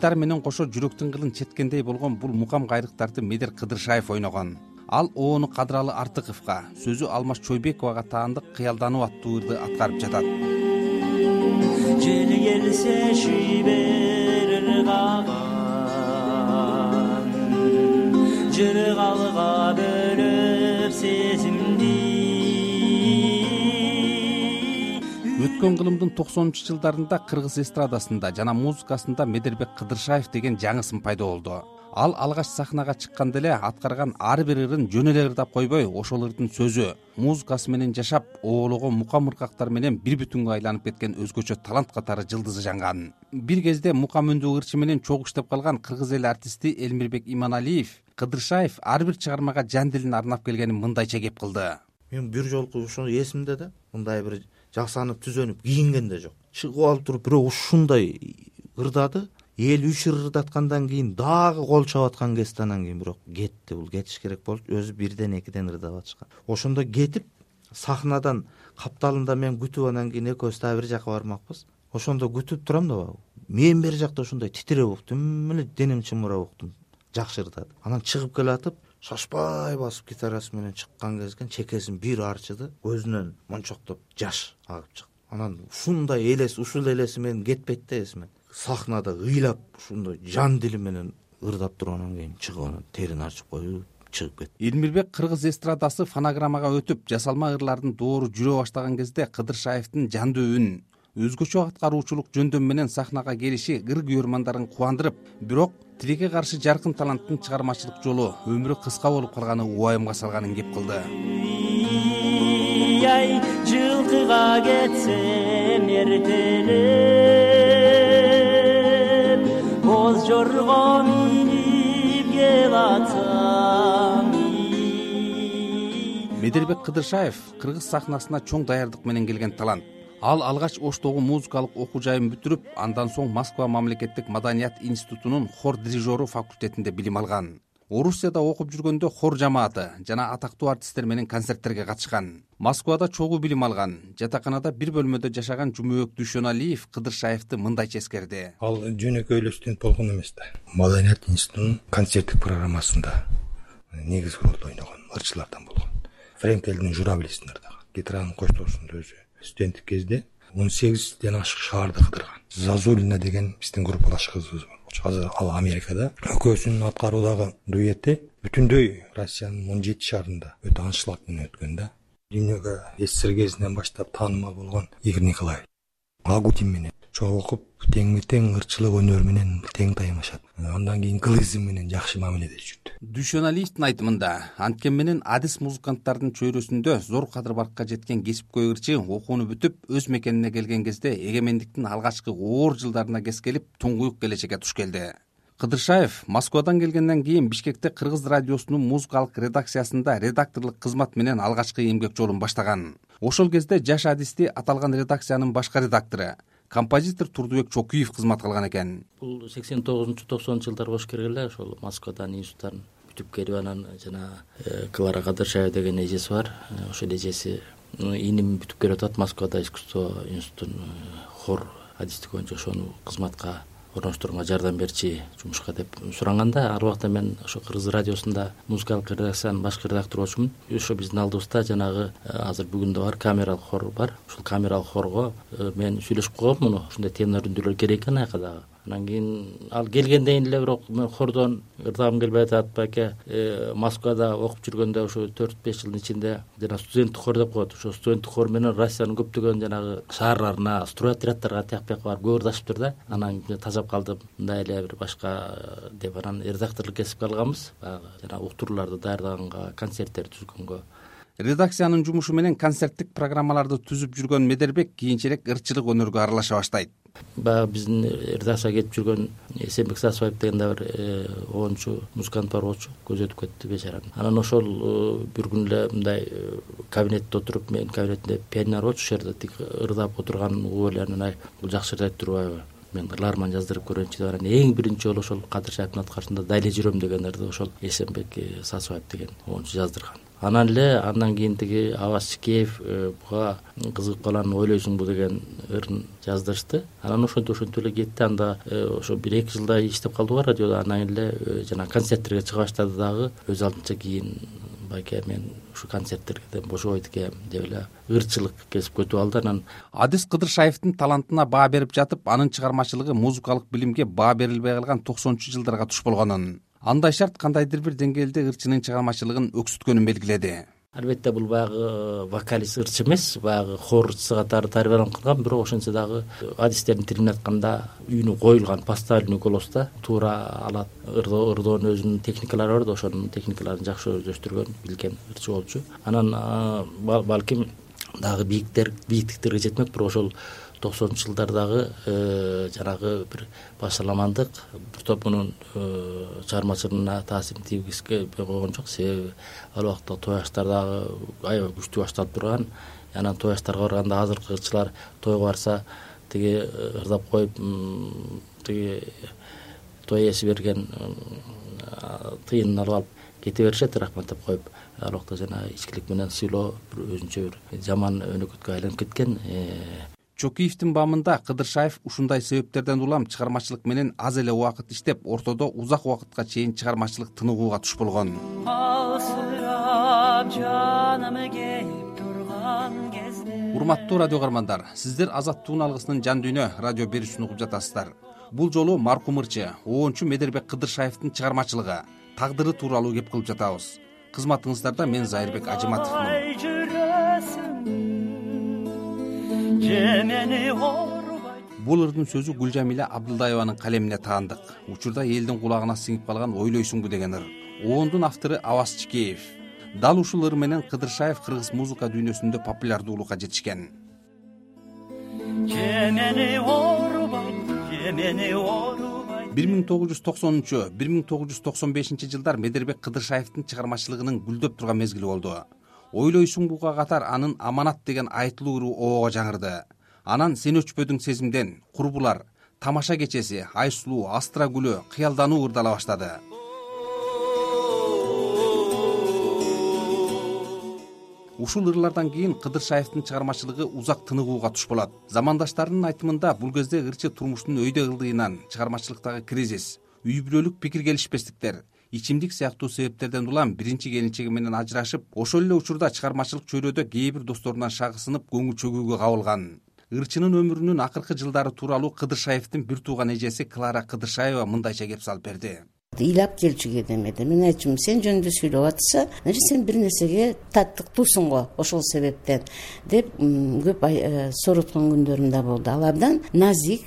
гитара менен кошо жүрөктүн кылын четкендей болгон бул мукам кайрыктарды медер кыдыршаев ойногон. Ал оону кадыралы артыковго сөзү алмаз чойбековага таандык кыялдануу аттуу ырды аткарып жатат. Жел келсе шүйберир каган жыргалга бөлөп сезимди өткөн кылымдын токсонунчу жылдарында кыргыз эстрадасында жана музыкасында медербек кыдыршаев деген жаңы ысым пайда болду. Ал алгач сахнага чыкканда эле аткарган ар бир ырын жөн эле ырдап койбой ошол ырдын сөзү музыкасы менен жашап оологон мукам ыркактар менен бир бүтүнгө айланып кеткен өзгөчө талант катары жылдызы жанган. Бир кезде мукам үндүү ырчы менен чогуу иштеп калган кыргыз эл артисти элмирбек иманалиев кыдыршаев ар бир чыгармага жан дилин арнап келгенин мындайча кеп кылды. Мен бир жолку ошо эсимде да мындай бир жасанып түзөнүп кийинген да жок. Чыгып алып туруп бирөө ушундай ырдады. Эл үч ыр ырдаткандан кийин дагы кол чаап аткан кезде анан кийин бирок кетти. Бул кетиш керек болчу өзү бирден экиден ырдап атышкан. Ошондо кетип сахнадан капталында мен күтүп анан кийин экөөбүз дагы бир жака бармакпыз. Ошондо күтүп турам да мен бери жакта ошондой титиреп уктум эле денем чымырап уктум жакшы ырдады. Анан чыгып келатып шашпай басып гитарасы менен чыккан кезде чекесин бир арчыды көзүнөн мончоктоп жаш агып чыкты. Анан ушундай элес ушул элеси менен кетпейт да эсимен. Сахнада ыйлап ушундай жан дили менен ырдап туруп анан кийин чыгып анан терин ачып коюп чыгып кетти элмирбек кыргыз эстрадасы фонограммага өтүп жасалма ырлардын доору жүрө баштаган кезде кыдыршаевдин жандуу үн өзгөчө аткаруучулук жөндөм менен сахнага келиши ыр күйөрмандарын кубандырып бирок тилекке каршы жаркын таланттын чыгармачылык жолу өмүрү кыска болуп калганы убайымга салганын кеп кылды. Ай жылкыга кетсем эртелеп боз жорго минип келатсам медербек кыдыршаев кыргыз сахнасына чоң даярдык менен келген талант ал алгач оштогу музыкалык окуу жайын бүтүрүп андан соң москва мамлекеттик маданият институтунун хор дирижеру факультетинде билим алган. Орусияда окуп жүргөндө хор жамааты жана атактуу артисттер менен концерттерге катышкан. Москвада чогуу билим алган жатаканада бир бөлмөдө жашаган жумабек дүйшөналиев кыдыршаевди мындайча эскерди. Ал жөнөкөй эле студент болгон эмес да маданият институтунун концерттик программасында негизги ролду ойногон ырчылардан болгон. Френкелдин журавлисин ырдаган гитаранын коштоосунда өзү студенттик кезде он сегизден ашык шаарды кыдырган зазулина деген биздин группалаш кызыбыз бар. Азыр ал америкада. Экөөсүнүн аткаруудагы дуэти бүтүндөй россиянын он жети шаарында өтө аншлаг менен өткөн да. Дүйнөгө ссср кезинен баштап таанымал болгон игорь николаевич агутин менен. Чогуу теңми тең ырчылык өнөр менен тең таймашат. Андан кийин кылызм менен жакшы мамиледе жүрдү дүйшөналиевдин айтымында анткени менен адис музыканттардын чөйрөсүндө зор кадыр баркка жеткен кесипкөй ырчы окууну бүтүп өз мекенине келген кезде эгемендиктин алгачкы оор жылдарына кескелип туңгуюк келечекке туш келди. Кыдыршаев москвадан келгенден кийин бишкекте кыргыз радиосунун музыкалык редакциясында редакторлук кызмат менен алгачкы эмгек жолун баштаган ошол кезде жаш адисти аталган редакциянын башкы редактору композитор турдубек чокуев кызмат кылган экен. Бул сексен тогузунчу токсонунчу жылдар болуш керек эле ошол москвадан институттан бүтүп келип анан жана э, клара кадыршаева деген эжеси бар. Э, ошол эжеси иним бүтүп келип атат. Москвада искусство институтун э, хор адистиги боюнча ошону кызматка орноштурууга жардам берчи жумушка деп суранганда ар убакта мен ошо кыргыз радиосунда музыкалык редакциянын башкы редактору болчумун. Ошо биздин алдыбызда жанагы э, азыр бүгүн да бар камералык хор бар. Ушул камералык хорго э, мен сүйлөшүп койгом муну. Ушундай тенор үндүүлөр керек экен аяка дагы анан кийин ал келгенден эле бирок мен хордон ырдагым келбей атат байке э, москвада окуп жүргөндө ушу төрт беш жылдын ичинде жана студенттик хор деп коет. Ошо студенттик хор менен россиянын көптөгөн жанагы шаарларына стройотряддарга тияк бияка барып көп ырдашыптыр да. Анан тажап калдым. Мындай эле бир башка э, деп анан редакторлук кесипке алганбыз баягы жанагы уктурууларды даярдаганга концерттерди түзгөнгө. Редакциянын жумушу менен концерттик программаларды түзүп жүргөн медербек кийинчерээк ырчылык өнөргө аралаша баштайт баягы биздин редакцияга кетип жүргөн эсенбек сасыбаев деген дагы бир э, оончу музыкант бар болчу көзү өтүп кетти бечаранын анан ошол э, бир күнү эле мындай э, кабинетте отуруп менин кабинетимде пианино бар болчу ушул жерде тиги ырдап отурганын угуп эле анан ай бул жакшы ырдайт турбайбы мен ырларыман жаздырып көрөйүнчү деп анан эң биринчи жолу ошол кадыршаевдин аткарышында дайле жүрөм деген ырды ошол эсенбек сасыбаев деген оончу жаздырган анан эле андан кийин тиги аваз чикеев э, буга кызыгып калган ойлойсуңбу деген ырын жаздырышты анан ошентип ошентип эле кетти. Анда э, ошо бир эки жылдай иштеп калды го радиодо. Анан эле э, жанагы концерттерге чыга баштады дагы. Өз алдынча кийин байке мен ушу концерттерден бошобойт экенм деп эле ырчылык кесипке өтүп алды. Анан адис кыдыршаевдин талантына баа берип жатып анын чыгармачылыгы музыкалык билимге баа берилбей калган токсонунчу жылдарга туш болгонун андай шарт кандайдыр бир деңгээлде ырчынын чыгармачылыгын өксүткөнүн белгиледи. Албетте бул баягы вокалист ырчы эмес баягы хор ырчысы катары тарбияланып калган. Бирок ошентсе дагы адистердин тилимен айтканда үнү коюлган поставленный голос да туура алат. Ырдоонун өзүнүн техникалары бар да ошонун техникаларын жакшы өздөштүргөн билген ырчы болчу. Анан балким дагы бийиктиктерге жетмек бирок ошол токсонунчу жылдардагы э, жанагы бир башаламандык мунун э, чыгармачылыгына таасирин тийгизбей койгон жок. Себеби ал убакта той аштар дагы аябай күчтүү башталып турган. Анан той аштарга барганда азыркы ырчылар тойго барса тиги э, ырдап коюп тиги той ээси берген тыйынын алып алып кете беришет рахмат деп коюп ал убакта жанагы ичкилик менен сыйлоо бир өзүнчө бир жаман өнөкөткө айланып кеткен чокиевдин баамында кыдыршаев ушундай себептерден улам чыгармачылык менен аз эле убакыт иштеп ортодо узак убакытка чейин чыгармачылык тыныгууга туш болгон. Калсырап жаным келип турган кезде урматтуу радио каармандар сиздер азаттыктын алгысынын жан дүйнө радио берүүсүн угуп жатасыздар. Бул жолу маркум ырчы обончу медербек кыдыршаевдин чыгармачылыгы тагдыры тууралуу кеп кылып жатабыз. Кызматыңыздарда мен зайырбек ажыматовмун же мени оорубайт бул ырдын сөзү гүлжамиля абдылдаеванын калемине таандык. Учурда элдин кулагына сиңип калган ойлойсуңбу деген ыр. Обондун автору аваз чикеев. Дал ушул ыр менен кыдыршаев кыргыз музыка дүйнөсүндө популярдуулукка жетишкен. Же мени оорубайт же мени оорубайт бир миң тогуз жүз токсонунчу бир миң тогуз жүз токсон бешинчи жылдар медербек кыдыршаевдин чыгармачылыгынын гүлдөп турган мезгили болду ойлойсуңбуга катар анын аманат деген айтылуу ыры обого жаңырды анан сен өчпөдүң сезимден курбулар тамаша кечеси ай сулуу астра гүлү кыялдануу ырдала баштады. Ушул ырлардан кийин кыдыршаевдин чыгармачылыгы узак тыныгууга туш болот. Замандаштарынын айтымында бул кезде ырчы турмуштун өйдө ылдыйынан чыгармачылыктагы кризис үй бүлөлүк пикир келишпестиктер ичимдик сыяктуу себептерден улам биринчи келинчеги менен ажырашып ошол эле учурда чыгармачылык чөйрөдө кээ бир досторунан шагысынып көңүл чөгүүгө кабылган. Ырчынын өмүрүнүн акыркы жылдары тууралуу кыдыршаевдин бир тууган эжеси клара кыдыршаева мындайча кеп салып берди ыйлап келчү кээ демеде мен айтчумун сен жөнүндө сүйлөп атышса значит сен бир нерсеге таттыктуусуң го ошол себептен деп көп э, сороткон күндөрүм да болду. Ал абдан назик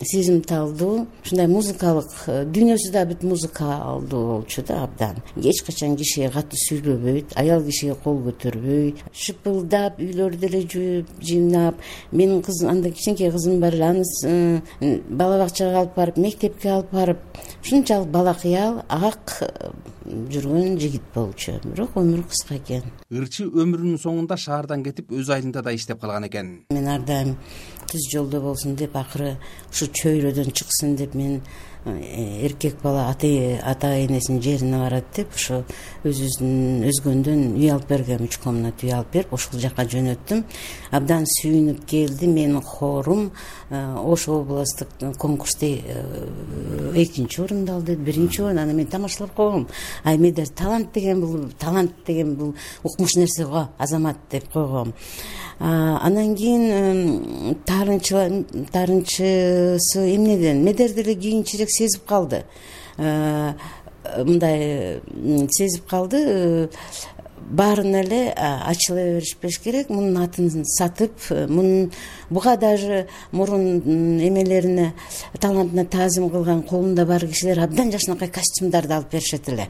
сезимталдуу ушундай музыкалык э, дүйнөсү дагы бүт музыкалдуу болчу да абдан. Эч качан кишиге катуу сүйлөбөйт аял кишиге кол көтөрбөй шыпылдап үйлөрдү деле жууп жыйнап менин кызым анда кичинекей кызым бар аны э, бала бакчага алып барып мектепке алып барып ушунчалык бала кыял ак э, жүргөн жигит болчу. Бирок өмүрү кыска экен. Ырчы өмүрүнүн соңунда шаардан кетип өз айылында да иштеп калган экен. Мен ар дайым түз жолдо болсун деп акыры ушу чөйрөдөн чыксын деп мен эркек бала ата энесинин жерине барат деп ошо өзүбүздүн өзгөндөн үй алып бергем үч комната үй алып берип ошол жака жөнөттүм. Абдан сүйүнүп келди менин хорум э, ош областтык конкурста э, экинчи орунду алды биринчи орун анан мен тамашалап койгом. Ай медер талант деген бул талант деген бул укмуш нерсе го азамат деп койгом. Анан кийин таарынчысы эмнеден? Медер деле кийинчерээк сезип калды. Мындай сезип калды. Баарын эле ачыла беришпеш керек. Мунун атын сатып мунун буга даже мурун эмелерине талантына таазим кылган колунда бар кишилер абдан жакшынакай костюмдарды алып беришет эле.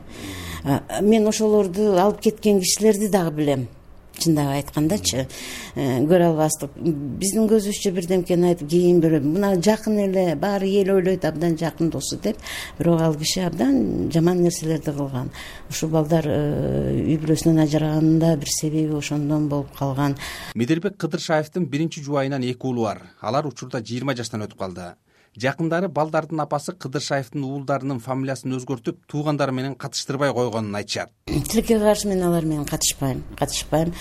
Мен ошолорду алып кеткен кишилерди дагы билем чындап айткандачы э, көрө албастык. Биздин көзүбүзчө бирдемкени айтып кийин бирөө мына жакын эле баары эл ойлойт абдан жакын досу деп. Бирок ал киши абдан жаман нерселерди кылган. Ушул балдар э, үй бүлөсүнөн ажыраганынын да бир себеби ошондон болуп калган. Медербек кыдыршаевдин биринчи жубайынан эки уулу бар. Алар учурда жыйырма жаштан өтүп калды жакындары балдардын апасы кыдыршаевдин уулдарынын фамилиясын өзгөртүп туугандары менен катыштырбай койгонун айтышат. Тилекке каршы мен алар менен катышпайм катышпайм.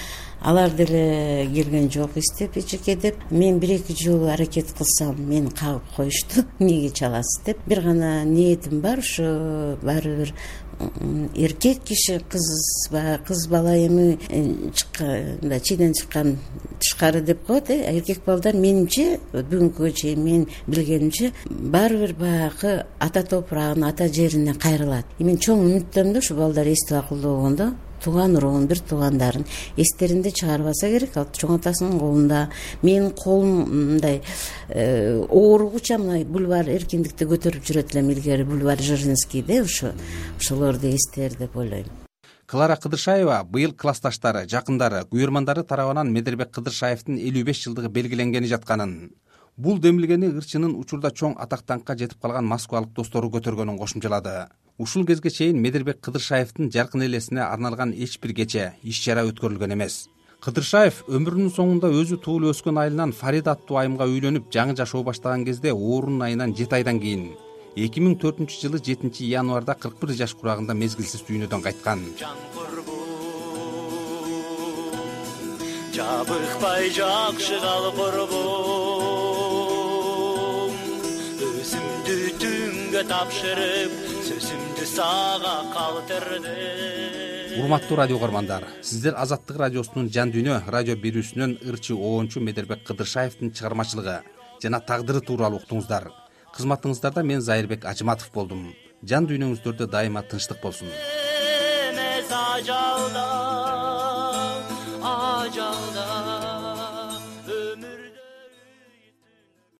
Алар деле келген жок издеп эжеке деп мен бир эки жолу аракет кылсам мени кагып коюшту эмнеге чаласыз деп. Бир гана ниетим бар ушу баары бир эркек киши кыз кыз бала эми э, мындай чийден чыккан тышкары деп коет э эркек балдар менимче бүгүнкүгө чейин мен билгенимче баары бир баягы ата топурагына ата жерине кайрылат. Мен чоң үмүттөмүн да ушул балдар эстеп акылдуу болгондо тууган уруун бир туугандарын эстеринде чыгарбаса керек. Ал чоң атасынын колунда менин колум мындай э, ооругуча мына бульвар эркиндикти көтөрүп жүрөт элем илгери бульвар жиринскийде ушу ошолорду эстер деп ойлойм. Клара кыдыршаева быйыл классташтары жакындары күйөрмандары тарабынан медербек кыдыршаевдин элүү беш жылдыгы белгиленгени жатканын бул демилгени ырчынын учурда чоң атак даңкка жетип калган москвалык достору көтөргөнүн кошумчалады ушул кезге чейин медербек кыдыршаевдин жаркын элесине арналган эч бир кече иш чара өткөрүлгөн эмес. Кыдыршаев өмүрүнүн соңунда өзү туулуп өскөн айылынан фарида аттуу айымга үйлөнүп жаңы жашоо баштаган кезде оорунун айынан жети айдан кийин эки миң төртүнчү жылы жетинчи январда кырк бир жаш курагында мезгилсиз дүйнөдөн кайткан. Жан курбум жабыкпай жакшы кал курбум. Өзүмдү түнгө тапшырып сага калтырдым урматтуу радио угармандар сиздер азаттык радиосунун жан дүйнө радио берүүсүнөн ырчы оончу медербек кыдыршаевдин чыгармачылыгы жана тагдыры тууралуу уктуңуздар. Кызматыңыздарда мен зайырбек ажыматов болдум. Жан дүйнөңүздөрдө дайыма тынчтык болсун. Эмес ажалда